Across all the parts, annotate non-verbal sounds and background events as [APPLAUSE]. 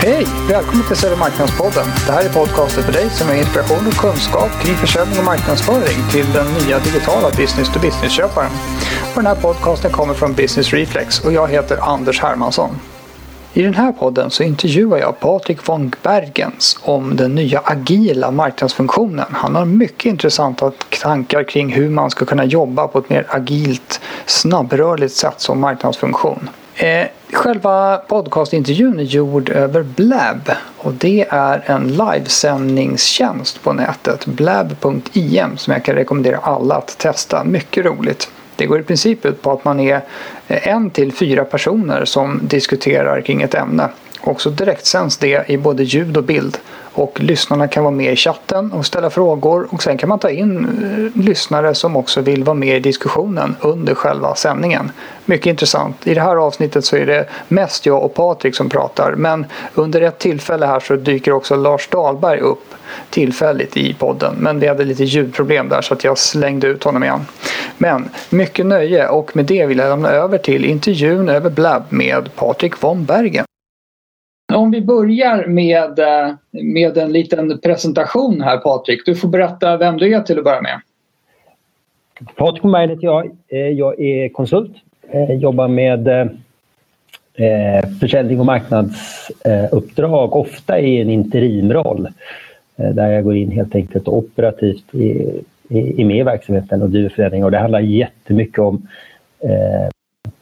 Hej! Välkommen till Sälj marknadspodden. Det här är podcasten för dig som har inspiration och kunskap kring försäljning och marknadsföring till den nya digitala business-to-business-köparen. den här podcasten kommer från Business Reflex och jag heter Anders Hermansson. I den här podden så intervjuar jag Patrik von Bergens om den nya agila marknadsfunktionen. Han har mycket intressanta tankar kring hur man ska kunna jobba på ett mer agilt, snabbrörligt sätt som marknadsfunktion. Eh, själva podcastintervjun är gjord över Blab och det är en livesändningstjänst på nätet. Blab.im som jag kan rekommendera alla att testa. Mycket roligt. Det går i princip ut på att man är eh, en till fyra personer som diskuterar kring ett ämne. Och så direktsänds det i både ljud och bild. Och lyssnarna kan vara med i chatten och ställa frågor och sen kan man ta in eh, lyssnare som också vill vara med i diskussionen under själva sändningen. Mycket intressant. I det här avsnittet så är det mest jag och Patrik som pratar men under ett tillfälle här så dyker också Lars Dahlberg upp tillfälligt i podden. Men vi hade lite ljudproblem där så att jag slängde ut honom igen. Men mycket nöje och med det vill jag lämna över till intervjun över Blab med Patrik von Bergen. Om vi börjar med, eh, med en liten presentation här Patrik. Du får berätta vem du är till att börja med. Patrik Bergen heter jag. Eh, jag är konsult. Jag jobbar med försäljning och marknadsuppdrag, ofta i en interimroll. Där jag går in helt enkelt operativt i, i, med i verksamheten och driver förändringar. Och det handlar jättemycket om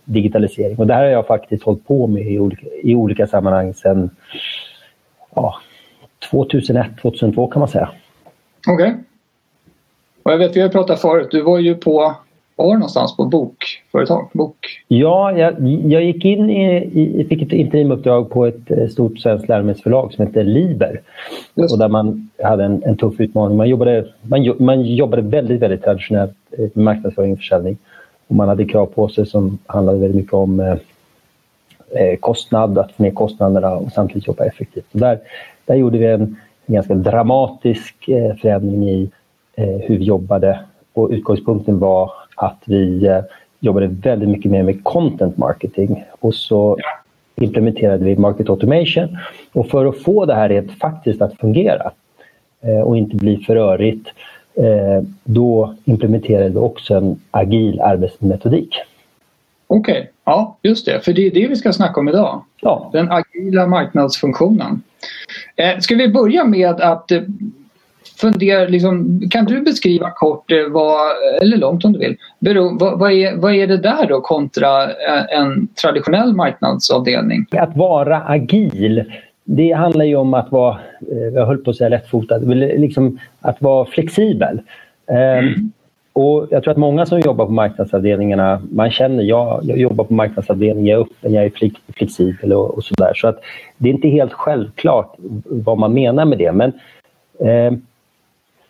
digitalisering. Och det här har jag faktiskt hållit på med i olika, i olika sammanhang sedan ja, 2001, 2002 kan man säga. Okej. Okay. Och jag vet, vi har pratat förut, du var ju på var någonstans på bokföretag? Bok. Ja, jag, jag gick in i, i, fick ett interimuppdrag på ett eh, stort svenskt läromedelsförlag som heter Liber. Just. Och där man hade en, en tuff utmaning. Man jobbade, man, man jobbade väldigt, väldigt traditionellt med marknadsföring och försäljning. Och man hade krav på sig som handlade väldigt mycket om eh, eh, kostnad, att få ner kostnaderna och samtidigt jobba effektivt. Och där, där gjorde vi en, en ganska dramatisk eh, förändring i eh, hur vi jobbade och utgångspunkten var att vi eh, jobbade väldigt mycket mer med content marketing och så implementerade vi market automation. Och för att få det här rent faktiskt att fungera eh, och inte bli för rörigt då implementerade vi också en agil arbetsmetodik. Okej, okay. ja just det, för det är det vi ska snacka om idag. Ja. Den agila marknadsfunktionen. Eh, ska vi börja med att eh, fundera, liksom, kan du beskriva kort, vad, eller långt om du vill, bero, vad, vad, är, vad är det där då kontra en traditionell marknadsavdelning? Att vara agil det handlar ju om att vara, eh, jag höll på att säga lättfotad, liksom att vara flexibel. Ehm, mm. Och jag tror att många som jobbar på marknadsavdelningarna, man känner, jag, jag jobbar på marknadsavdelningen, jag är öppen, jag är flexibel och, och sådär. Så att det är inte helt självklart vad man menar med det. Men eh,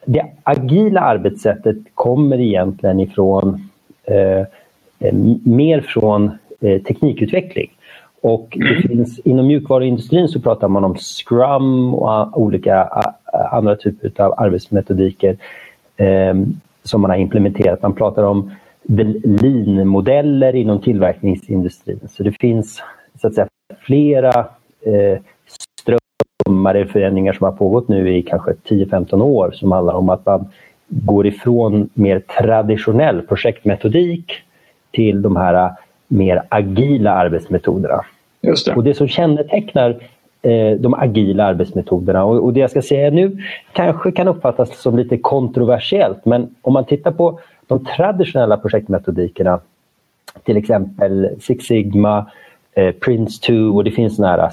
det agila arbetssättet kommer egentligen ifrån eh, mer från eh, teknikutveckling. Och det finns, inom mjukvaruindustrin så pratar man om Scrum och olika andra typer av arbetsmetodiker eh, som man har implementerat. Man pratar om lean-modeller inom tillverkningsindustrin. Så det finns så att säga, flera eh, strömmar förändringar som har pågått nu i kanske 10-15 år som handlar om att man går ifrån mer traditionell projektmetodik till de här mer agila arbetsmetoderna. Just det. Och det som kännetecknar eh, de agila arbetsmetoderna och, det jag ska säga nu kanske kan uppfattas som lite kontroversiellt men om man tittar på de traditionella projektmetodikerna till exempel Six Sigma, eh, Prince2 och det finns nära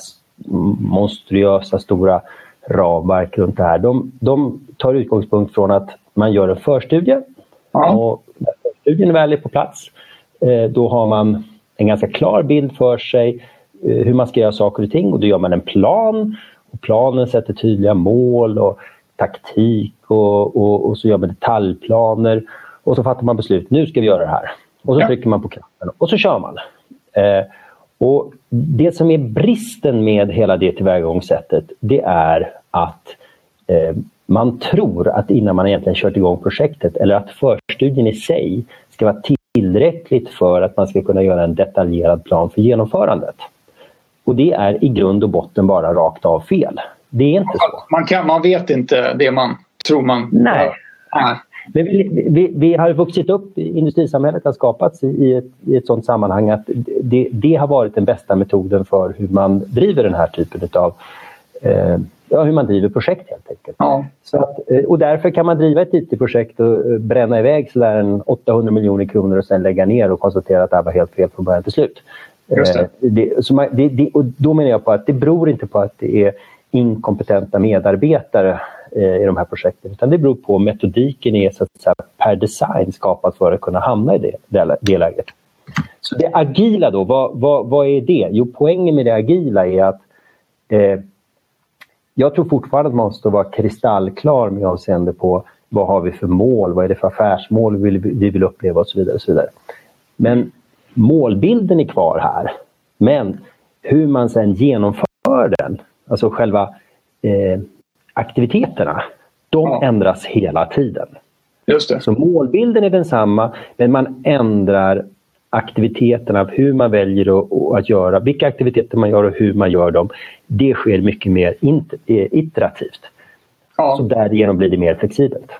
monstruösa stora ramverk runt det här. De, de tar utgångspunkt från att man gör en förstudie ja. och när förstudien väl är på plats då har man en ganska klar bild för sig Eh, hur man ska göra saker och ting och då gör man en plan. Och planen sätter tydliga mål och taktik och, och, och så gör man detaljplaner och så fattar man beslut. Nu ska vi göra det här. Och så ja. trycker man på knappen och så kör man. Eh, och Det som är bristen med hela det tillvägagångssättet det är att eh, man tror att innan man egentligen kört igång projektet eller att förstudien i sig ska vara tillräckligt för att man ska kunna göra en detaljerad plan för genomförandet. Och det är i grund och botten bara rakt av fel. Det är inte så. Man, kan, man vet inte det man tror man... Nej. Nej. Men vi, vi, vi, har vuxit upp, industrisamhället har skapats i ett, i ett sådant sammanhang att det, det, har varit den bästa metoden för hur man driver den här typen av eh, ja, hur man driver projekt helt enkelt. Ja. Så att, eh, och därför kan man driva ett IT-projekt och eh, bränna iväg sådär en 800 miljoner kronor och sen lägga ner och konstatera att det här var helt fel från början till slut. Just det. Eh, det, så man, det, det, och då menar jag på att det beror inte på att det är inkompetenta medarbetare i de här projekten utan det beror på metodiken är så att säga, per design skapad för att kunna hamna i det, det, det läget. Så det agila då, vad, vad, vad är det? Jo, poängen med det agila är att eh, jag tror fortfarande att man måste vara kristallklar med avseende på vad har vi för mål, vad är det för affärsmål vi vill, vi vill uppleva och så vidare. Och så vidare. Men målbilden är kvar här. Men hur man sen genomför den, alltså själva eh, aktiviteterna, de ja. ändras hela tiden. Just det. Så målbilden är densamma, men man ändrar aktiviteterna, hur man väljer att, att göra, vilka aktiviteter man gör och hur man gör dem, det sker mycket mer eh, iterativt. Ja. Så därigenom blir det mer flexibelt.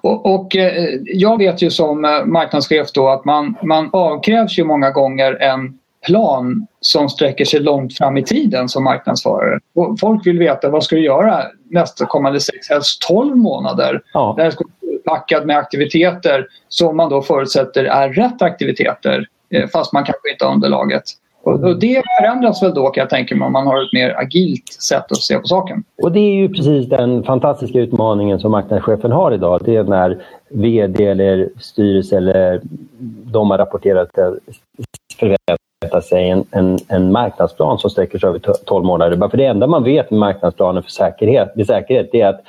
Och, och eh, jag vet ju som eh, marknadschef då att man, man avkrävs ju många gånger en plan som sträcker sig långt fram i tiden som marknadsförare. Och folk vill veta vad ska du göra nästa kommande sex, helst 12 månader. Ja. Där ska packad med aktiviteter som man då förutsätter är rätt aktiviteter eh, fast man kanske inte har underlaget. Och, det förändras väl då kan jag tänka mig om man har ett mer agilt sätt att se på saken. Och det är ju precis den fantastiska utmaningen som marknadschefen har idag. Det är när VD eller styrelse eller de har rapporterat förväntar sig en, en, en, marknadsplan som sträcker sig över 12 månader. För det enda man vet med marknadsplanen för säkerhet, med säkerhet är att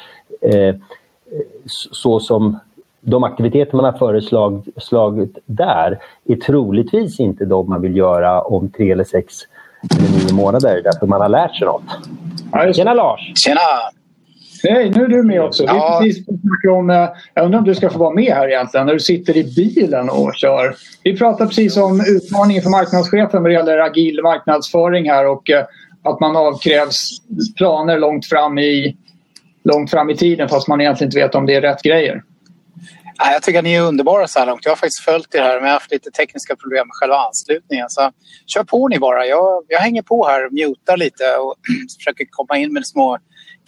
eh, så som de aktiviteter man har föreslagit där är troligtvis inte de man vill göra om tre eller sex eller nio månader därför man har lärt sig något. Ja, Tjena Lars! Tjena! Hej, nu är du med också. Ja. Vi precis om, eh, jag undrar om du ska få vara med här egentligen när du sitter i bilen och kör. Vi pratar precis om utmaningen för marknadschefen vad det gäller agil marknadsföring här och eh, att man avkrävs planer långt fram i långt fram i tiden fast man egentligen inte vet om det är rätt grejer. Ja, jag tycker att ni är underbara så här långt. Jag har faktiskt följt er här men jag har haft lite tekniska problem med själva anslutningen. Så kör på ni bara. Jag, jag hänger på här och mutar lite och [CLEARS THROAT] försöker komma in med små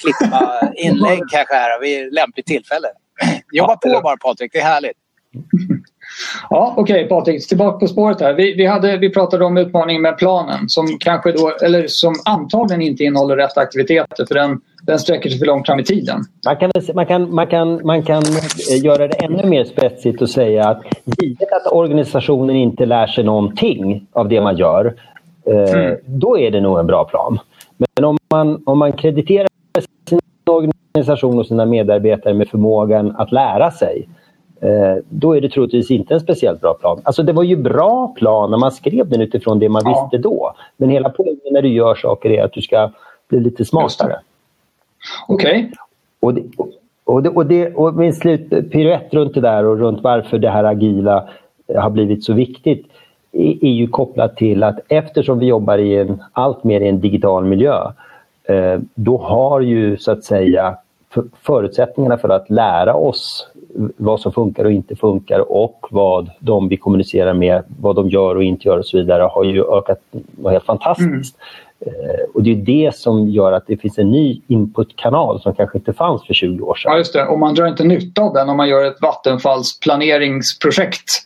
klippa [LAUGHS] inlägg kanske här vid lämpligt tillfälle. [CLEARS THROAT] Jobba på bara Patrik, det är härligt. [LAUGHS] Ja, Okej okay, Patrik, tillbaka på spåret här. Vi, vi, hade, vi pratade om utmaningen med planen som kanske då, eller som antagligen inte innehåller rätt aktiviteter för den, den sträcker sig för långt fram i tiden. Man kan, man kan, man kan, man kan eh, göra det ännu mer spetsigt och säga att givet att organisationen inte lär sig någonting av det man gör, eh, mm. då är det nog en bra plan. Men om man, om man krediterar sin organisation och sina medarbetare med förmågan att lära sig, Eh, då är det troligtvis inte en speciellt bra plan. Alltså det var ju bra plan när man skrev den utifrån det man ja. visste då. Men hela poängen när du gör saker är att du ska bli lite smartare. Okej. Okay. Och, och, det, och, det, och min slut, piruett runt det där och runt varför det här agila har blivit så viktigt är, ju kopplat till att eftersom vi jobbar i en allt mer i en digital miljö eh, då har ju så att säga förutsättningarna för att lära oss vad som funkar och inte funkar och vad de vi kommunicerar med, vad de gör och inte gör och så vidare har ju ökat helt fantastiskt. Mm. Och det är det som gör att det finns en ny inputkanal som kanske inte fanns för 20 år sedan. Ja, just det. Och man drar inte nytta av den om man gör ett Vattenfalls planeringsprojekt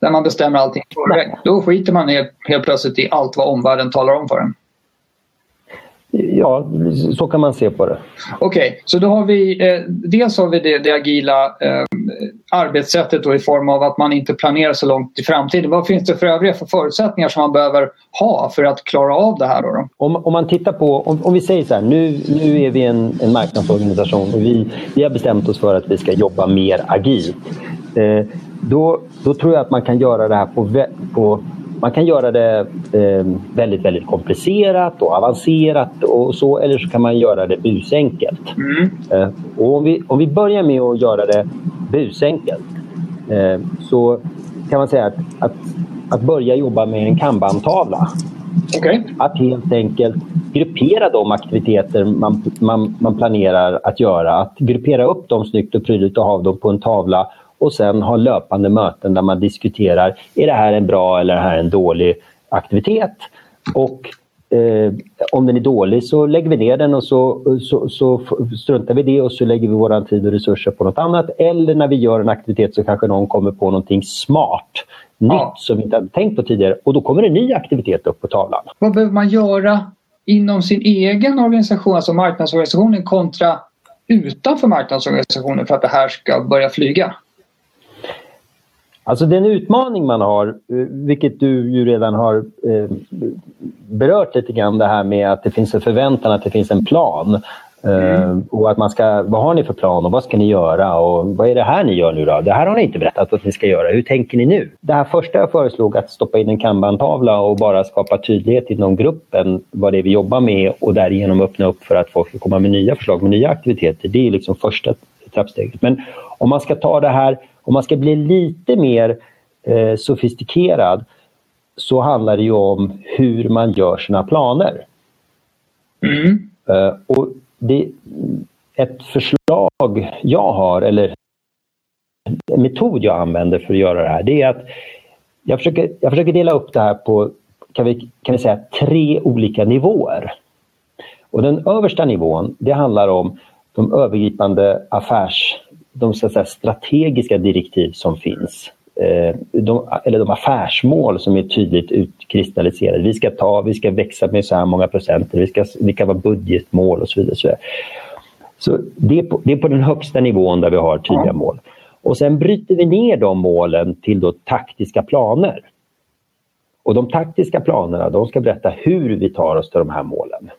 där man bestämmer allting Då skiter man helt, helt plötsligt i allt vad omvärlden talar om för en. Ja, så kan man se på det. Okej, okay, så då har vi eh, dels har vi det, det agila eh, arbetssättet då i form av att man inte planerar så långt i framtiden. Vad finns det för övriga för förutsättningar som man behöver ha för att klara av det här? Då, då? Om, om man tittar på, om, om, vi säger så här, nu, nu är vi en, en marknadsorganisation och vi, vi har bestämt oss för att vi ska jobba mer agilt. Eh, då, då tror jag att man kan göra det här på, på man kan göra det eh, väldigt, väldigt komplicerat och avancerat och så eller så kan man göra det busenkelt. Mm. Eh, och om, vi, om vi börjar med att göra det busenkelt eh, så kan man säga att, att, att börja jobba med en kanban-tavla Okay. Att helt enkelt gruppera de aktiviteter man, man, man planerar att göra. Att gruppera upp dem snyggt och prydligt och ha dem på en tavla och sen ha löpande möten där man diskuterar, är det här en bra eller är det här en dålig aktivitet? Och eh, om den är dålig så lägger vi ner den och så, så, så struntar vi det och så lägger vi vår tid och resurser på något annat. Eller när vi gör en aktivitet så kanske någon kommer på någonting smart, nytt ja. som vi inte hade tänkt på tidigare och då kommer en ny aktivitet upp på tavlan. Vad behöver man göra inom sin egen organisation, alltså marknadsorganisationen kontra utanför marknadsorganisationen för att det här ska börja flyga? Alltså den utmaning man har, eh, vilket du ju redan har eh, berört lite grann, det här med att det finns en förväntan att det finns en plan. Eh, mm. och att man ska, vad har ni för plan och vad ska ni göra och vad är det här ni gör nu då? Det här har ni inte berättat att ni ska göra. Hur tänker ni nu? Det här första jag föreslog, att stoppa in en kanban-tavla och bara skapa tydlighet inom gruppen vad det är vi jobbar med och därigenom öppna upp för att folk ska komma med nya förslag med nya aktiviteter. Det är liksom första trappsteget. Men om man ska ta det här om man ska bli lite mer eh, sofistikerad så handlar det ju om hur man gör sina planer. Mm. Eh, och det, ett förslag jag har, eller en metod jag använder för att göra det här, det är att jag försöker, jag försöker dela upp det här på kan vi, kan vi säga, tre olika nivåer. Och den översta nivån, det handlar om de övergripande affärs de så säga, strategiska direktiv som finns. Eh, de, eller de affärsmål som är tydligt utkristalliserade. Vi ska ta, vi ska växa med så här många procent, vi ska, vi ska vara budgetmål och så vidare. Så, så det, är på, det är på den högsta nivån där vi har tydliga ja. mål. Och sen bryter vi ner de målen till då taktiska planer. Och de taktiska planerna de ska berätta hur vi tar oss till de här målen.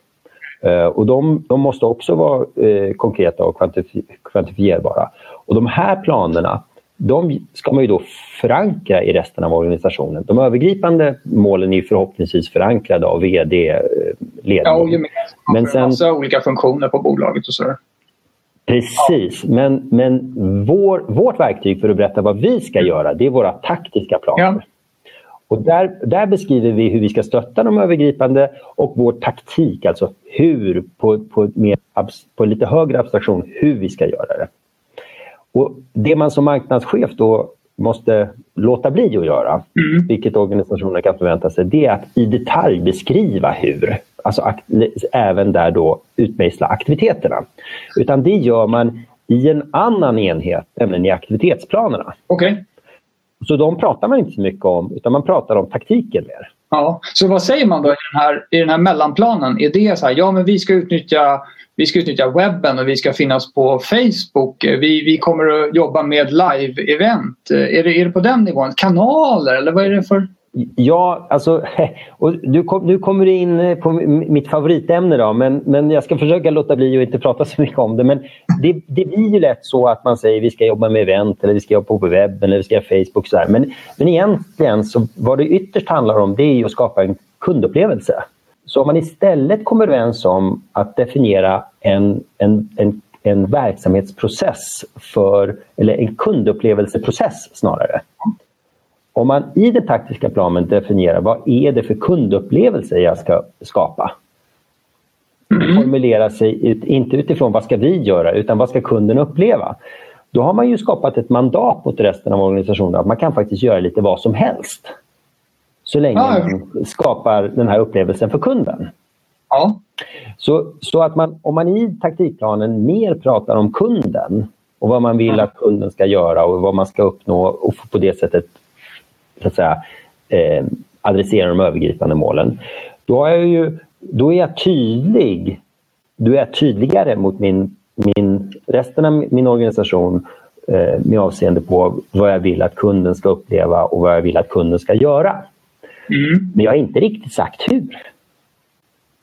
Uh, och de, de, måste också vara uh, konkreta och kvantifi kvantifierbara. Och de här planerna de ska man ju då förankra i resten av organisationen. De övergripande målen är förhoppningsvis förankrade av vd-ledningen. Ja, och Men sen, massa olika funktioner på bolaget och så. Precis, men, men vår, vårt verktyg för att berätta vad vi ska mm. göra, det är våra taktiska planer. Ja. Och där, där beskriver vi hur vi ska stötta de övergripande och vår taktik, alltså hur, på, på, mer, på lite högre abstraktion, hur vi ska göra det. Och Det man som marknadschef då måste låta bli att göra, mm. vilket organisationen kan förvänta sig, det är att i detalj beskriva hur. Alltså även där då utmejsla aktiviteterna. Utan det gör man i en annan enhet, nämligen i aktivitetsplanerna. Okay. Så de pratar man inte så mycket om, utan man pratar om taktiken mer. Ja, så vad säger man då i den här, i den här mellanplanen? Är det så här, ja men vi ska utnyttja vi ska utnyttja webben och vi ska finnas på Facebook. Vi, vi kommer att jobba med live-event. Är det, är det på den nivån? Kanaler eller vad är det för? Ja, alltså, [LAUGHS] och nu, kom, du kommer in eh, på mitt favoritämne då, men, men jag ska försöka låta bli att inte prata [LAUGHS] så mycket om det. Men det, det blir ju lätt så att man säger att vi ska jobba med event eller vi ska jobba på webben eller vi ska göra Facebook. Så här. Men, men egentligen så vad det ytterst handlar om det är att skapa en kundupplevelse. Så om man istället kommer överens om att definiera en, en, en, en verksamhetsprocess för, eller en kundupplevelseprocess snarare. Om man i den taktiska planen definierar vad är det för kundupplevelse jag ska skapa. Mm. Formulera sig ut, inte utifrån vad ska vi göra utan vad ska kunden uppleva. Då har man ju skapat ett mandat mot resten av organisationen att man kan faktiskt göra lite vad som helst. Så länge ja. man skapar den här upplevelsen för kunden. Ja. Så, så att man, om man i taktikplanen mer pratar om kunden och vad man vill att kunden ska göra och vad man ska uppnå och på det sättet så att säga, eh, adressera de övergripande målen. Då är jag, ju, då är jag tydlig. Då är jag tydligare mot min, min, resten av min organisation eh, med avseende på vad jag vill att kunden ska uppleva och vad jag vill att kunden ska göra. Mm. Men jag har inte riktigt sagt hur.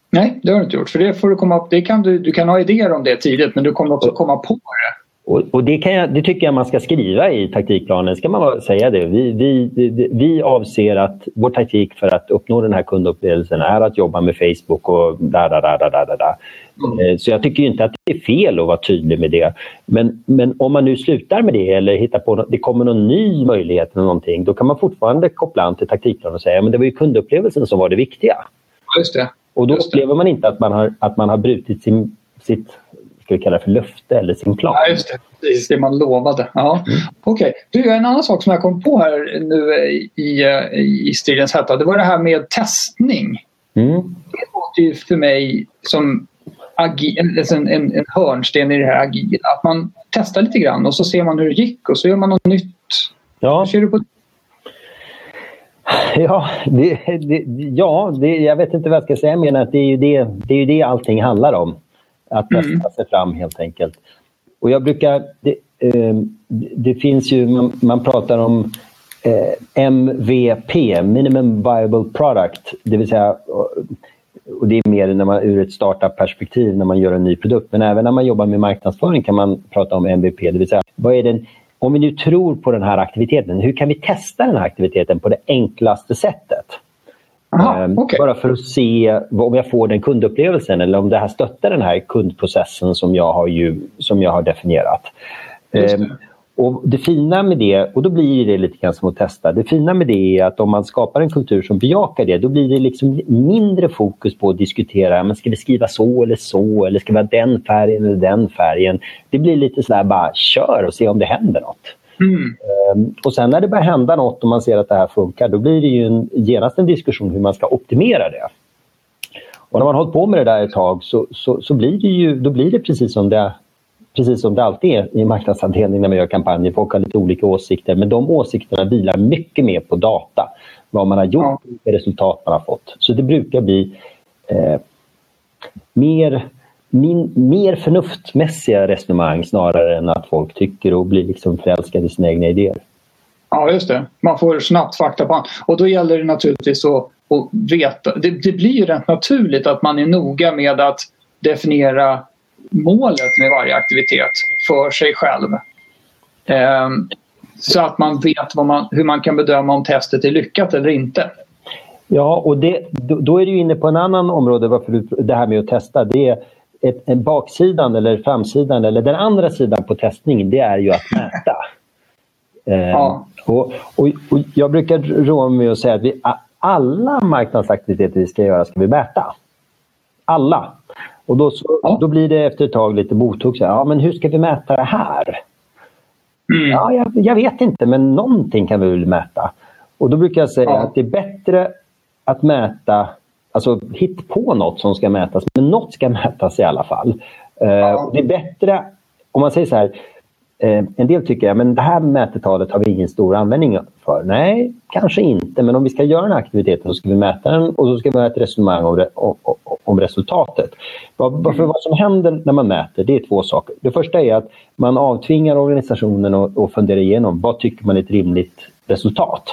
Nej, det har du inte gjort. För det får du komma det kan du, du kan ha idéer om det tidigt men du kommer också komma på det. Och, och det, kan jag, det, tycker jag man ska skriva i taktikplanen. Ska man säga det. Vi, vi, vi avser att vår taktik för att uppnå den här kundupplevelsen är att jobba med Facebook och där, där, där, där, där, där. Mm. Så jag tycker inte att det är fel att vara tydlig med det. Men, men om man nu slutar med det eller hittar på det kommer någon ny möjlighet eller någonting, då kan man fortfarande koppla an till taktikplanen och säga att det var ju kundupplevelsen som var det viktiga. Just det. Och då upplever man inte att man har, att man har brutit sin, sitt ska vi kalla det för löfte eller sin plan. Ja, just det. Precis, det man lovade. Ja. Okej. Du, en annan sak som jag kom på här nu i, i, i stridens hetta. Det var det här med testning. Mm. Det låter ju för mig som en, en, en hörnsten i det här agila. Att man testar lite grann och så ser man hur det gick och så gör man något nytt. Ja, Hur ser du på det? ja, det, det, ja det, jag vet inte vad jag ska säga mer än att det är ju det, det, är ju det allting handlar om. Att testa Mm. sig fram helt enkelt. Och jag brukar... Det, eh, det finns ju... Man, man pratar om eh, MVP, Minimum Viable Product. Det vill säga... Och det är mer när man, ur ett startup-perspektiv när man gör en ny produkt. Men även när man jobbar med marknadsföring kan man prata om MVP. Det vill säga, vad är den, om vi nu tror på den här aktiviteten, hur kan vi testa den här aktiviteten på det enklaste sättet? Aha, Ehm, okej. Bara för att se om jag får den kundupplevelsen eller om det här stöttar den här kundprocessen som jag har, ju, som jag har definierat. Just det. Ehm, och det fina med det, och då blir det lite grann som att testa, det fina med det är att om man skapar en kultur som bejakar det, då blir det liksom mindre fokus på att diskutera, men ska vi skriva så eller så, eller ska vi ha den färgen eller den färgen? Det blir lite sådär bara, kör och se om det händer något. Mm. Ehm, Och sen när det börjar hända något och man ser att det här funkar, då blir det ju en, genast en diskussion hur man ska optimera det. Och när man har hållit på med det där ett tag så, så, så blir det ju då blir det precis som det, precis som det alltid är i marknadsavdelning när man gör kampanjer. Folk har lite olika åsikter, men de åsikterna vilar mycket mer på data. Vad man har gjort, vilka resultat man har fått. Så det brukar bli eh, mer, min, mer förnuftmässiga resonemang snarare än att folk tycker och blir liksom förälskade i sina egna idéer. Ja, just det. Man får snabbt fakta på hand. Och då gäller det naturligtvis att, att veta. Det, det blir ju rätt naturligt att man är noga med att definiera målet med varje aktivitet för sig själv. Ehm, så att man vet man, hur man kan bedöma om testet är lyckat eller inte. Ja, och det, då är du inne på en annan område varför du, det här med att testa. Det är ett, en baksidan eller framsidan eller den andra sidan på testning, det är ju att mäta. [LAUGHS] Eh, Ja. och, och, och jag brukar roa mig med att säga att vi, alla marknadsaktiviteter vi ska göra ska vi mäta. Alla. Och då, så, Ja. då blir det efter ett tag lite mothugg. så här, Ja, men hur ska vi mäta det här? Mm. Ja, jag, jag vet inte, men någonting kan vi väl mäta. Och då brukar jag säga Ja. att det är bättre att mäta, alltså hitta på något som ska mätas, men något ska [LAUGHS] mätas i alla fall. Eh, och det är bättre, om man säger så här, eh, en del tycker att det här mätetalet har vi ingen stor användning för. Nej, kanske inte, men om vi ska göra den här aktiviteten så ska vi mäta den och så ska vi ha ett resonemang om, om, resultatet. Vad, vad- för vad som händer när man mäter, det är två saker. Det första är att man avtvingar organisationen och, och funderar igenom vad tycker man är ett rimligt resultat.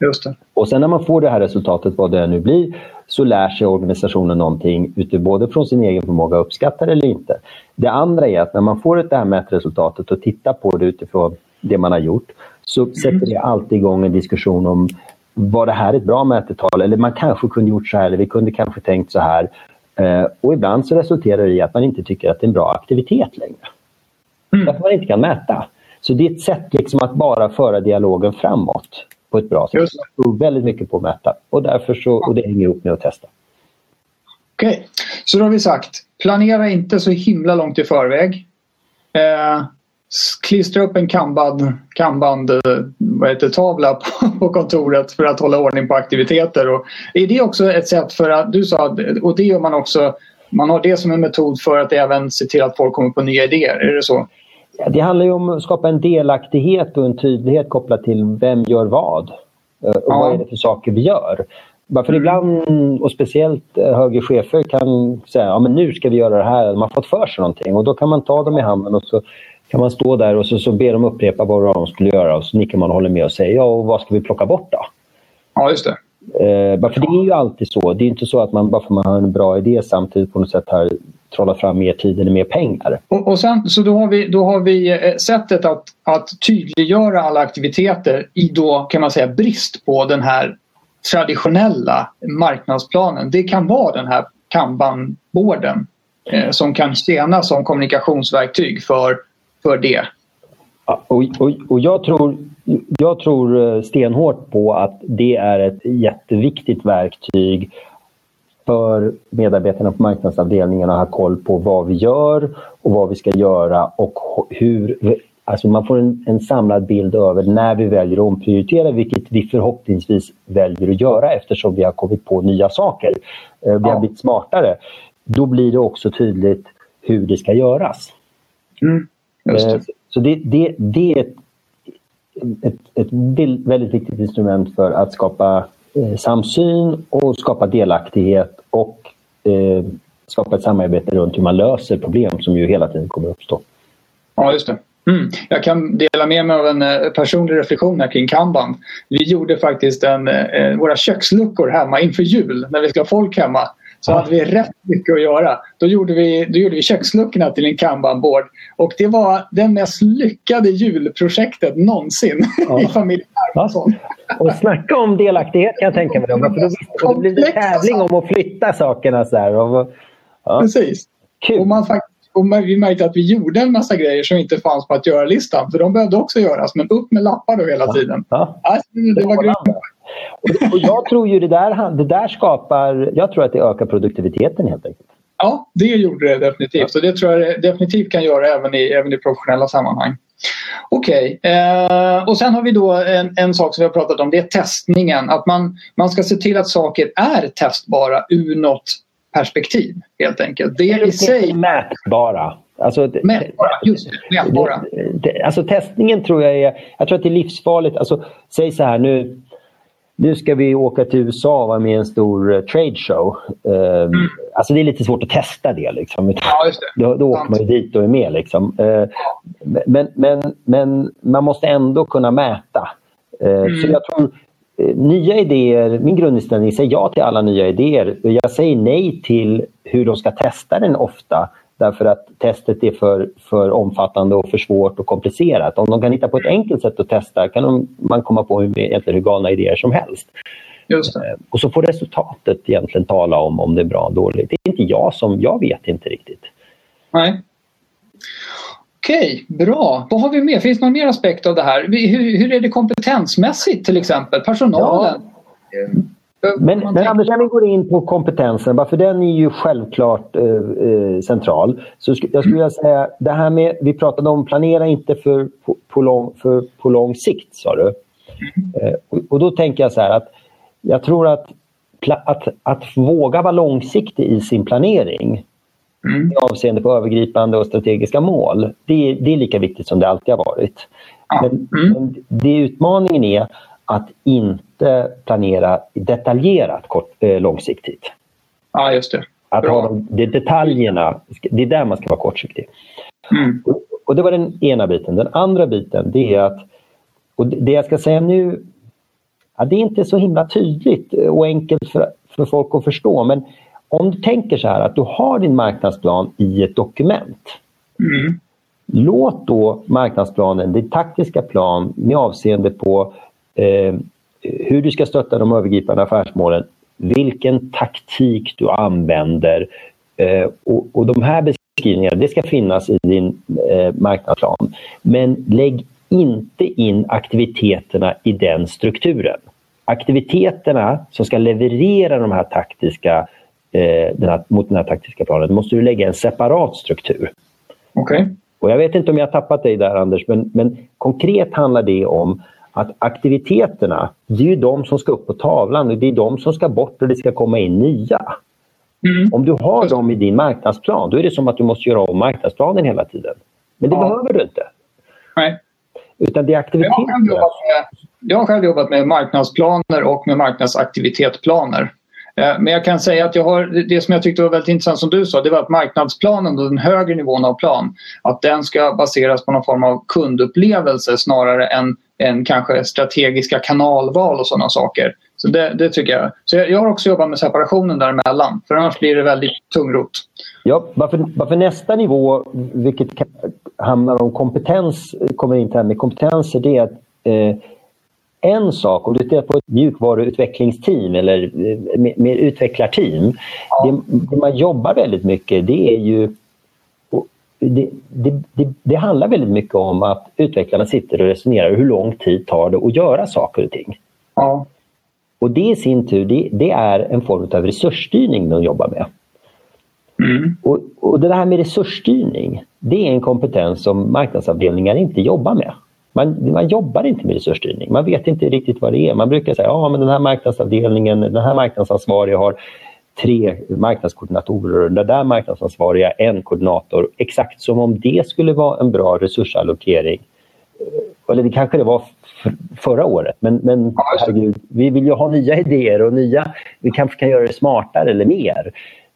Just det. Och sen när man får det här resultatet, vad det nu blir, så lär sig organisationen någonting både från sin egen förmåga att uppskatta det eller inte. Det andra är att när man får det här mätresultatet och tittar på det utifrån det man har gjort, så sätter det alltid igång en diskussion om var det här ett bra mätetal? Eller man kanske kunde gjort så här, eller vi kunde kanske tänkt så här. Eh, och ibland så resulterar det i att man inte tycker att det är en bra aktivitet längre. Mm. Därför man inte kan mäta. Så det är ett sätt liksom att bara föra dialogen framåt på ett bra sätt. Just. Jag tror väldigt mycket på att mäta och, därför så, och det hänger ihop med att testa. Okej, så då har vi sagt planera inte så himla långt i förväg. Eh, klistra upp en kanban, kanband, eh, vad heter, tavla [LAUGHS] på, på kontoret för att hålla ordning på aktiviteter. Och är det också ett sätt för att, du sa, och det gör man också, man har det som en metod för att även se till att folk kommer på nya idéer, är det så? Det handlar ju om att skapa en delaktighet och en tydlighet kopplat till vem gör vad. Eh, Och Ja. vad är det för saker vi gör. Bara för ibland, och speciellt eh, högre chefer kan säga ja, men nu ska vi göra det här. De har fått för sig någonting och då kan man ta dem i handen och så kan man stå där och så, så ber de upprepa vad de skulle göra och så nickar man och håller med och säger ja, och vad ska vi plocka bort då? Ja, just det. Eh, för det är ju alltid så. Det är inte så att man bara för att man har en bra idé samtidigt på något sätt har trollat fram mer tid eller mer pengar. Och, och sen, så då har vi, då har vi eh, sättet att, att tydliggöra alla aktiviteter i då kan man säga brist på den här traditionella marknadsplanen. Det kan vara den här kanban-borden eh, som kan tjäna som kommunikationsverktyg för, för det. Och, och, och jag, tror, jag tror eh, stenhårt på att det är ett jätteviktigt verktyg för medarbetarna på marknadsavdelningarna att ha koll på vad vi gör och vad vi ska göra och hur Alltså man får en, en, samlad bild över när vi väljer att omprioritera, vilket vi förhoppningsvis väljer att göra eftersom vi har kommit på nya saker. Eh, vi har blivit smartare. Då blir det också tydligt hur det ska göras. Mm, det. Så det, det, det är ett, ett, ett, väldigt viktigt instrument för att skapa eh, samsyn och skapa delaktighet och eh, skapa ett samarbete runt hur man löser problem som ju hela tiden kommer att uppstå. Ja, just det. Mm. Jag kan dela med mig av en eh, personlig reflektion här kring Kanban. Vi gjorde faktiskt en, eh, våra köksluckor hemma inför jul när vi ska ha folk hemma. Så hade vi rätt mycket att göra. Då gjorde vi, då gjorde vi köksluckorna till en kanbanboard. Och det var det mest lyckade julprojektet någonsin ja. [LAUGHS] i familjen Hermansson. Och snacka om delaktighet kan jag tänka mig. Då. För då, då blir det tävling om att flytta sakerna. Så här. Och, ja. Precis. Kul. Och man och vi märkte att vi gjorde en massa grejer som inte fanns på att göra-listan. För de behövde också göras, men upp med lappar då hela tiden. Ja. Alltså, det var grymt. Och, jag tror ju det där, det där skapar... Jag tror att det ökar produktiviteten helt enkelt. Ja, det gjorde det definitivt. Och det tror jag det definitivt kan göra även i, även i professionella sammanhang. Okej, okay. eh, och sen har vi då en, en, sak som vi har pratat om. Det är testningen. Att man, man ska se till att saker är testbara ur något perspektiv helt enkelt. Det i sig... Mätbara. Alltså, mätbara, just det. Mätbara. Alltså testningen tror jag är, jag tror att det är livsfarligt. Alltså, säg så här nu, nu ska vi åka till USA och vara med i en stor uh, trade show. Uh, mm. Alltså det är lite svårt att testa det. Liksom. Ja, det. Då, då åker man ju dit och är med. Liksom. Uh, men, men, men man måste ändå kunna mäta. Mm. Så jag tror nya idéer, min grundinställning säger ja till alla nya idéer. Jag säger nej till hur de ska testa den ofta därför att testet är för, för omfattande och för svårt och komplicerat. Om de kan hitta på ett enkelt sätt att testa kan de, man komma på hur, hur galna idéer som helst. Eh, och så får resultatet egentligen tala om om det är bra eller dåligt. Det är inte jag som, jag vet inte riktigt. Nej. Okej, bra. Vad har vi mer? Finns det någon mer aspekt av det här? Hur, hur är det kompetensmässigt till exempel? Personalen? Ja. Men, men Anders, när vi går in på kompetensen, för den är ju självklart eh, eh, central. Så sk jag skulle vilja säga, det här med, vi pratade om planera inte för på, på, lång, för, på lång sikt, sa du. Eh, och, och, då tänker jag så här att jag tror att, att, att våga vara långsiktig i sin planering mm. avseende på övergripande och strategiska mål. Det är, det är lika viktigt som det alltid har varit. Ja. Men, mm. men det utmaningen är att inte planera detaljerat kort, eh, långsiktigt. Ja, just det. Att ha de, de detaljerna, det är där man ska vara kortsiktig. Mm. Och, och, det var den ena biten. Den andra biten det är att, och det jag ska säga nu, ja, det är inte så himla tydligt och enkelt för, för folk att förstå, men om du tänker så här att du har din marknadsplan i ett dokument. Mm. Låt då marknadsplanen, din taktiska plan med avseende på eh, hur du ska stötta de övergripande affärsmålen, vilken taktik du använder eh, och, och, de här beskrivningarna det ska finnas i din eh, marknadsplan. Men lägg inte in aktiviteterna i den strukturen. Aktiviteterna som ska leverera de här taktiska eh, den här, mot den här taktiska planen, måste du lägga en separat struktur. Okay. Och jag vet inte om jag har tappat dig där Anders, men, men konkret handlar det om att aktiviteterna, det är ju de som ska upp på tavlan och det är de som ska bort och det ska komma in nya. Mm. Om du har dem i din marknadsplan, då är det som att du måste göra om marknadsplanen hela tiden. Men det ja. behöver du inte. Nej. Utan det är aktiviteter. Jag har själv jobbat med marknadsplaner och med marknadsaktivitetsplaner. Eh, men jag kan säga att jag har, det som jag tyckte var väldigt intressant som du sa, det var att marknadsplanen, den högre nivån av plan, att den ska baseras på någon form av kundupplevelse snarare än, än kanske strategiska kanalval och sådana saker. Så det, det tycker jag. Så jag, jag, har också jobbat med separationen däremellan, för annars blir det väldigt tungrot. Ja, varför, varför nästa nivå, vilket handlar om kompetens, kommer in här med kompetenser, det är att eh, en sak, om du tittar på ett mjukvaruutvecklingsteam eller eh, mer utvecklarteam. Ja. Det, det, man jobbar väldigt mycket det är ju det, det, det, det, handlar väldigt mycket om att utvecklarna sitter och resonerar hur lång tid tar det att göra saker och ting. Ja. Och det i sin tur, det, det är en form av resursstyrning de jobbar med. Mm. Och, och det här med resursstyrning, det är en kompetens som marknadsavdelningar inte jobbar med. Man, man jobbar inte med resursstyrning. Man vet inte riktigt vad det är. Man brukar säga att ja, den här marknadsavdelningen, den här marknadsansvariga har tre marknadskoordinatorer och den där marknadsansvariga en koordinator. Exakt som om det skulle vara en bra resursallokering. Eh, eller det kanske det var förra året, men, men herregud, vi vill ju ha nya idéer och nya, vi kanske kan göra det smartare eller mer.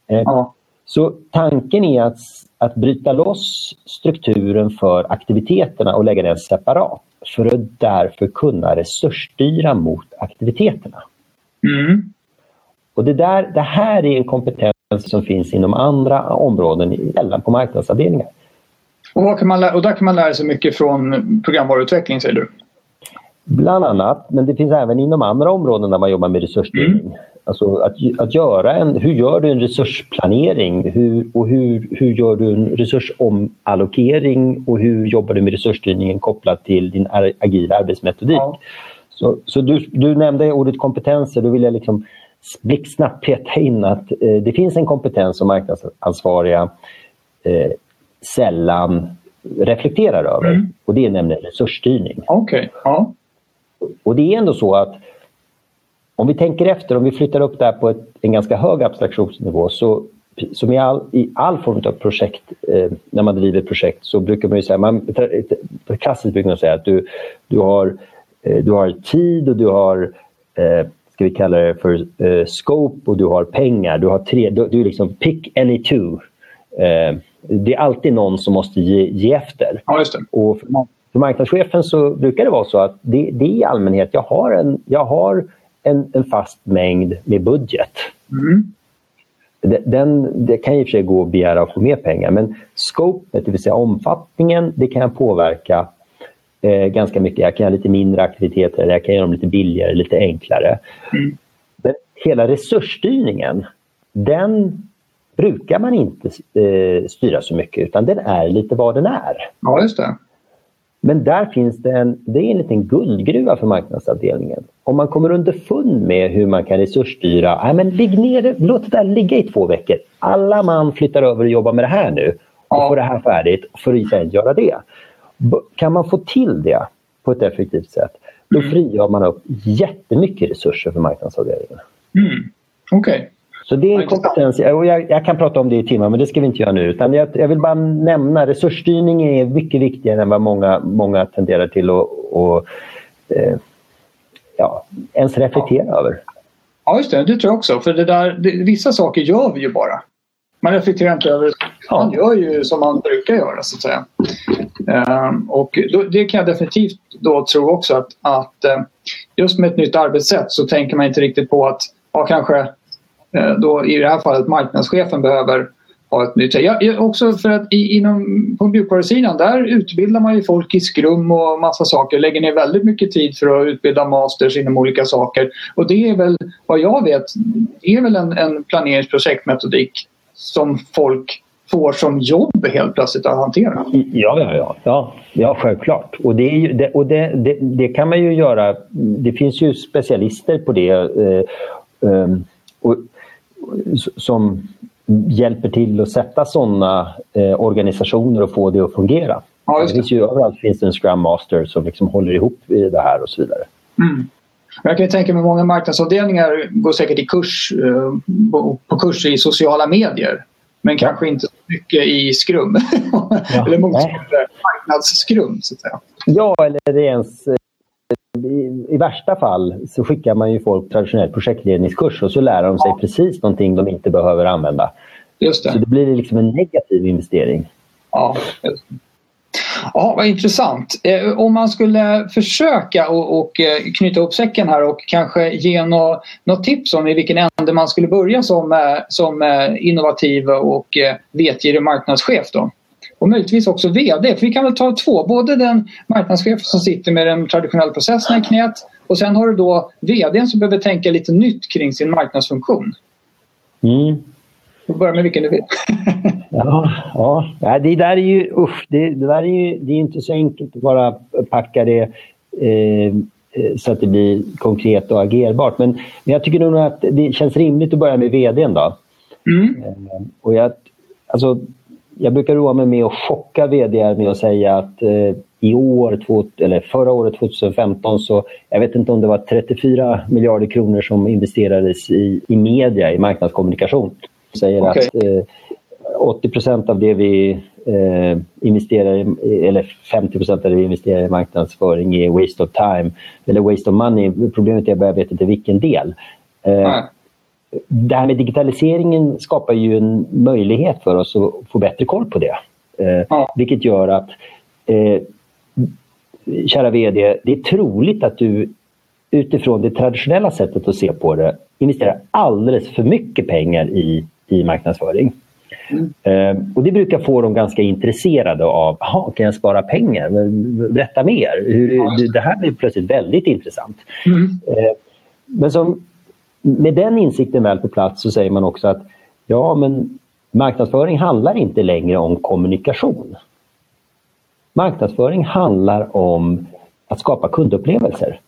Eh, ja. Så tanken är att, att bryta loss strukturen för aktiviteterna och lägga den separat för att därför kunna resursstyra mot aktiviteterna. Mm. Och det, där, det här är en kompetens som finns inom andra områden, även på marknadsavdelningar. Och, kan man, och där kan man lära sig mycket från programvaruutveckling säger du? Bland annat, men det finns även inom andra områden där man jobbar med resursstyrning. Mm. Alltså att, att göra en, hur gör du en resursplanering hur, och hur, hur gör du en resursomallokering och hur jobbar du med resursstyrningen kopplat till din agila arbetsmetodik? Ja. Så, så du, du nämnde ordet kompetenser, då vill jag liksom blixtsnabbt peta in att eh, det finns en kompetens som marknadsansvariga eh, sällan reflekterar över mm. och det är nämligen resursstyrning. Okay. Ja. Och det är ändå så att om vi tänker efter, om vi flyttar upp det här på ett, en ganska hög abstraktionsnivå så som i all, i all form av projekt, eh, när man driver projekt så brukar man ju säga, man, klassiskt brukar man säga att du, du, har, eh, du har tid och du har, eh, ska vi kalla det för eh, scope och du har pengar. Du har tre, du, du liksom pick any two. Eh, det är alltid någon som måste ge, ge efter. Ja. Och för, för marknadschefen så brukar det vara så att det, det är i allmänhet, jag har en, jag har en, en fast mängd med budget. Mm. Den, det kan i och för sig gå att begära att få mer pengar men scopet, det vill säga omfattningen, det kan jag påverka eh, ganska mycket. Jag kan göra lite mindre aktiviteter, eller jag kan göra dem lite billigare, lite enklare. Mm. Men hela resursstyrningen, den brukar man inte eh, styra så mycket utan den är lite vad den är. Ja, just det. Men där finns det en, det är en liten guldgruva för marknadsavdelningen. Om man kommer underfund med hur man kan resursstyra, nej men ligg ner, låt det där ligga i två veckor. Alla man flyttar över och jobbar med det här nu och ja. får det här färdigt för att sen göra det. Kan man få till det på ett effektivt sätt, då mm. frigör man upp jättemycket resurser för marknadsavdelningen. Mm. Okej. Okay. Så det är en kompetens. Och jag, jag, kan prata om det i timmar, men det ska vi inte göra nu. Utan jag, jag vill bara nämna resursstyrning är mycket viktigare än vad många, många tenderar till att och, eh, ja, ens reflektera ja. över. Ja, just det. Det tror jag också. För det där, det, vissa saker gör vi ju bara. Man reflekterar inte över. Man gör ju som man brukar göra, så att säga. Um, och då, det kan jag definitivt då tro också att, att uh, just med ett nytt arbetssätt så tänker man inte riktigt på att ja, kanske Eh, Eh, då i det här fallet marknadschefen behöver ha ett nytt ja, Också för att i, inom, på mjukvarusidan där utbildar man ju folk i skrum och massa saker. Lägger ner väldigt mycket tid för att utbilda masters inom olika saker. Och det är väl vad jag vet är väl en, en planeringsprojektmetodik som folk får som jobb helt plötsligt att hantera. Ja, ja, ja. ja, ja självklart. Och, det, ju, det och det, det, det, kan man ju göra. Det finns ju specialister på det. Eh, eh, och som hjälper till att sätta sådana eh, organisationer och få det att fungera. Ja, det. det finns ju överallt finns det en Scrum Master som liksom håller ihop det här och så vidare. Mm. Jag kan tänka mig många marknadsavdelningar går säkert i kurs, eh, på kurser i sociala medier. Men ja. kanske inte så mycket i skrum. Ja. [LAUGHS] eller motsvarande marknadsskrum så att säga. Ja, eller ens i, i, värsta fall så skickar man ju folk traditionell projektledningskurs och så lär de sig ja. precis någonting de inte behöver använda. Just det. Så det blir liksom en negativ investering. Ja, Ja, vad intressant. Eh, om man skulle försöka och, och eh, knyta ihop säcken här och kanske ge något, något tips om i vilken ände man skulle börja som, eh, som innovativ och vetgirig marknadschef. Då och möjligtvis också VD. För vi kan väl ta två, både den marknadschef som sitter med de traditionella processerna i knät och sen har du då VD som behöver tänka lite nytt kring sin marknadsfunktion. Mm. Vi börjar med vilken du vill. [LAUGHS] ja, ja, det där är ju, usch, det, det där är ju det är inte så enkelt att bara packa det eh, eh, så att det blir konkret och agerbart. Men, men jag tycker nog att det känns rimligt att börja med vdn. Då. Mm. Eh, och jag, alltså, jag brukar roa mig med att chocka vd med att säga att eh, i år, två, eller förra året 2015, så jag vet inte om det var 34 miljarder kronor som investerades i, i media, i marknadskommunikation. Säger okay. att eh, 80 procent av det vi eh, investerar i, eller 50 procent av det vi investerar i marknadsföring är waste of time eller waste of money. Problemet är att jag vet inte vilken del. Eh, det här med digitaliseringen skapar ju en möjlighet för oss att få bättre koll på det. Eh. Vilket gör att, eh, kära VD, det är troligt att du utifrån det traditionella sättet att se på det investerar alldeles för mycket pengar i, i marknadsföring. Mm. Eh, och Det brukar få dem ganska intresserade av, kan jag spara pengar? Berätta mer. Hur, det här blir plötsligt väldigt intressant. Mm. Eh, men som med den insikten väl på plats så säger man också att ja, men marknadsföring handlar inte längre om kommunikation. Marknadsföring handlar om att skapa kundupplevelser.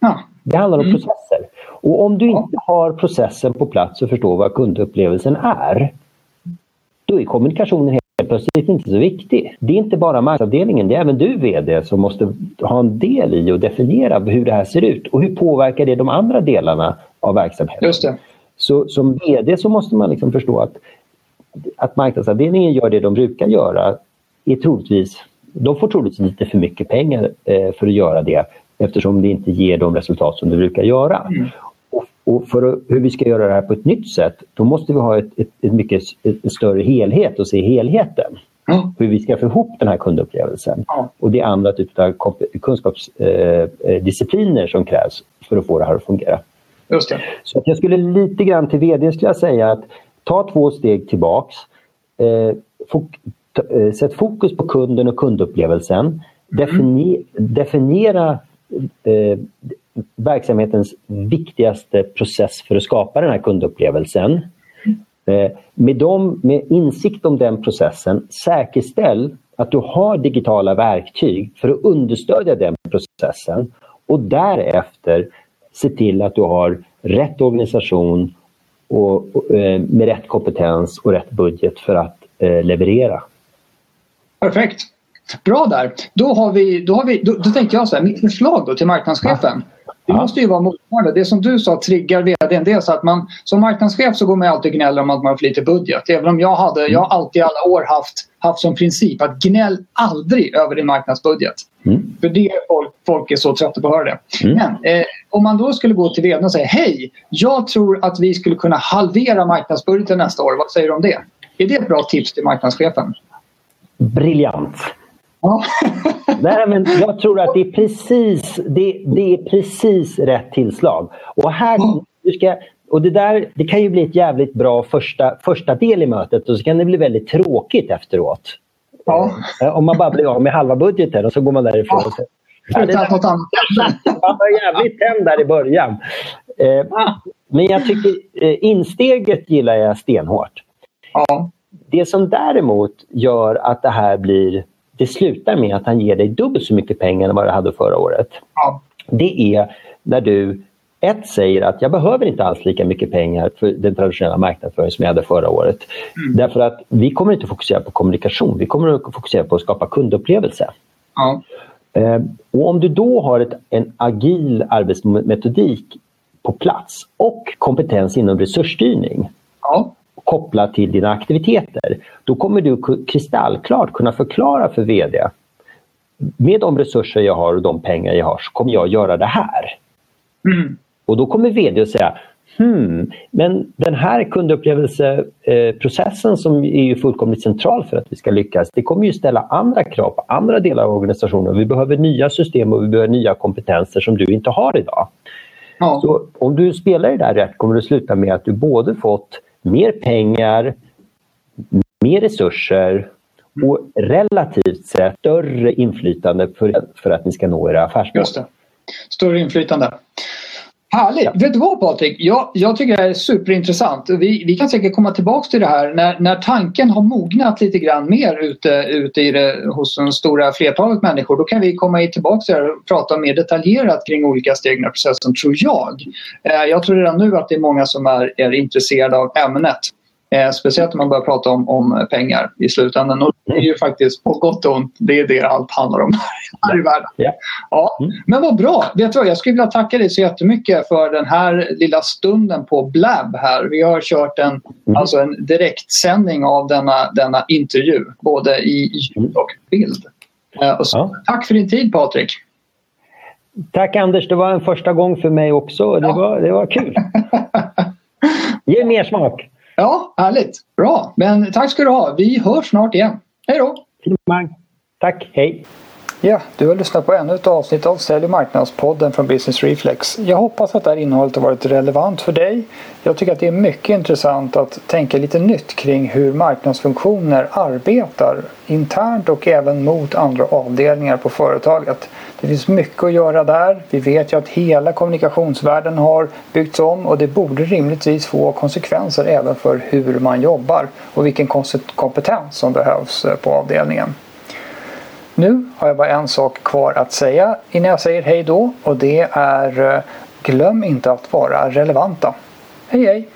Ja. Det handlar om mm. processer. Och om du inte har processen på plats och förstår vad kundupplevelsen är, då är kommunikationen helt plötsligt inte så viktig. Det är inte bara marknadsavdelningen, det är även du VD som måste ha en del i att definiera hur det här ser ut och hur påverkar det de andra delarna av verksamheten. Just det. Så som VD så måste man liksom förstå att, att marknadsavdelningen gör det de brukar göra är troligtvis, de får troligtvis lite för mycket pengar eh, för att göra det eftersom det inte ger de resultat som det brukar göra. Mm. Och, och, för att, hur vi ska göra det här på ett nytt sätt, då måste vi ha ett, ett, ett mycket ett större helhet och se helheten. Mm. Hur vi ska få ihop den här kundupplevelsen. Mm. Och det är andra typer av kunskapsdiscipliner eh, eh som krävs för att få det här att fungera. Just det. Så att jag skulle lite grann till vd skulle jag säga att ta två steg tillbaks. Eh, fok eh, sätt fokus på kunden och kundupplevelsen. Mm. Defini definiera eh, verksamhetens viktigaste process för att skapa den här kundupplevelsen. Eh, med, dem, med insikt om den processen, säkerställ att du har digitala verktyg för att understödja den processen och därefter se till att du har rätt organisation och, och eh, med rätt kompetens och rätt budget för att eh, leverera. Perfekt. Bra där. Då, har vi, då, har vi, då, då tänkte jag så här, mitt förslag då till marknadschefen. Det måste ju vara motsvarande. Det som du sa triggar vdn. Så att man som marknadschef så går man alltid gnäller om att man har för lite budget. Även om jag hade, jag har alltid i alla år haft, haft som princip att gnäll aldrig över din marknadsbudget. Mm. För det folk, folk är så trötta på att höra det. Mm. Men eh, om man då skulle gå till vdn och säga Hej, jag tror att vi skulle kunna halvera marknadsbudgeten nästa år. Vad säger du om det? Är det ett bra tips till marknadschefen? Briljant. [LAUGHS] Nej, men jag tror att det är precis, det, det är precis rätt tillslag. Och här, du ska, och det där det kan ju bli ett jävligt bra första, första del i mötet och så kan det bli väldigt tråkigt efteråt. Ja. Eh, om man bara blir av med halva budgeten och så går man därifrån. Ja. Så, ja, det annat. Man var jävligt tänd där i början. Eh, men jag tycker eh, insteget gillar jag stenhårt. Ja. Det som däremot gör att det här blir det slutar med att han ger dig dubbelt så mycket pengar än vad du hade förra året. Ja. Det är när du ett säger att jag behöver inte alls lika mycket pengar för den traditionella marknadsföring som jag hade förra året. Mm. Därför att vi kommer inte fokusera på kommunikation, vi kommer att fokusera på att skapa kundupplevelse. Ja. Eh, och om du då har ett, en agil arbetsmetodik på plats och kompetens inom resursstyrning ja kopplat till dina aktiviteter. Då kommer du kristallklart kunna förklara för VD med de resurser jag har och de pengar jag har så kommer jag göra det här. Mm. Och då kommer VD att säga Hmm, men den här kundupplevelseprocessen som är ju fullkomligt central för att vi ska lyckas, det kommer ju ställa andra krav på andra delar av organisationen. Vi behöver nya system och vi behöver nya kompetenser som du inte har idag. Ja. Så om du spelar det där rätt kommer det sluta med att du både fått mer pengar, mer resurser och relativt sett större inflytande för, för att ni ska nå era affärsmål. Just det. Större inflytande. Härligt! Vet du vad Patrik? Jag, jag tycker det här är superintressant. Vi, vi kan säkert komma tillbaka till det här när, när tanken har mognat lite grann mer ute, ute i det, hos de stora flertalet människor. Då kan vi komma tillbaka till det här och prata mer detaljerat kring olika steg i processen, tror jag. Eh, jag tror redan nu att det är många som är, är intresserade av ämnet. Eh, speciellt om man börjar prata om, om pengar i slutändan. Och det är ju faktiskt på gott och ont, det är det allt handlar om [LAUGHS] här i världen. Ja. Mm. Men vad bra! Vet du vad, jag skulle vilja tacka dig så jättemycket för den här lilla stunden på Blab här. Vi har kört en, mm. alltså en direktsändning av denna, denna intervju, både i ljud och bild. Eh, och så, ja. Tack för din tid Patrik! Tack Anders, det var en första gång för mig också. Det, ja. var, det var kul. [LAUGHS] Ge mer smak! Ja, härligt. Bra. Men tack ska du ha. Vi hörs snart igen. Hej då! Tack, hej! Ja, du har lyssnat på ännu ett avsnitt av Sälj och marknadspodden från Business Reflex. Jag hoppas att det här innehållet har varit relevant för dig. Jag tycker att det är mycket intressant att tänka lite nytt kring hur marknadsfunktioner arbetar internt och även mot andra avdelningar på företaget. Det finns mycket att göra där. Vi vet ju att hela kommunikationsvärlden har byggts om och det borde rimligtvis få konsekvenser även för hur man jobbar och vilken kompetens som behövs eh, på avdelningen. Nu har jag bara en sak kvar att säga innan jag säger hej då och det är eh, glöm inte att vara relevanta. Hej hej!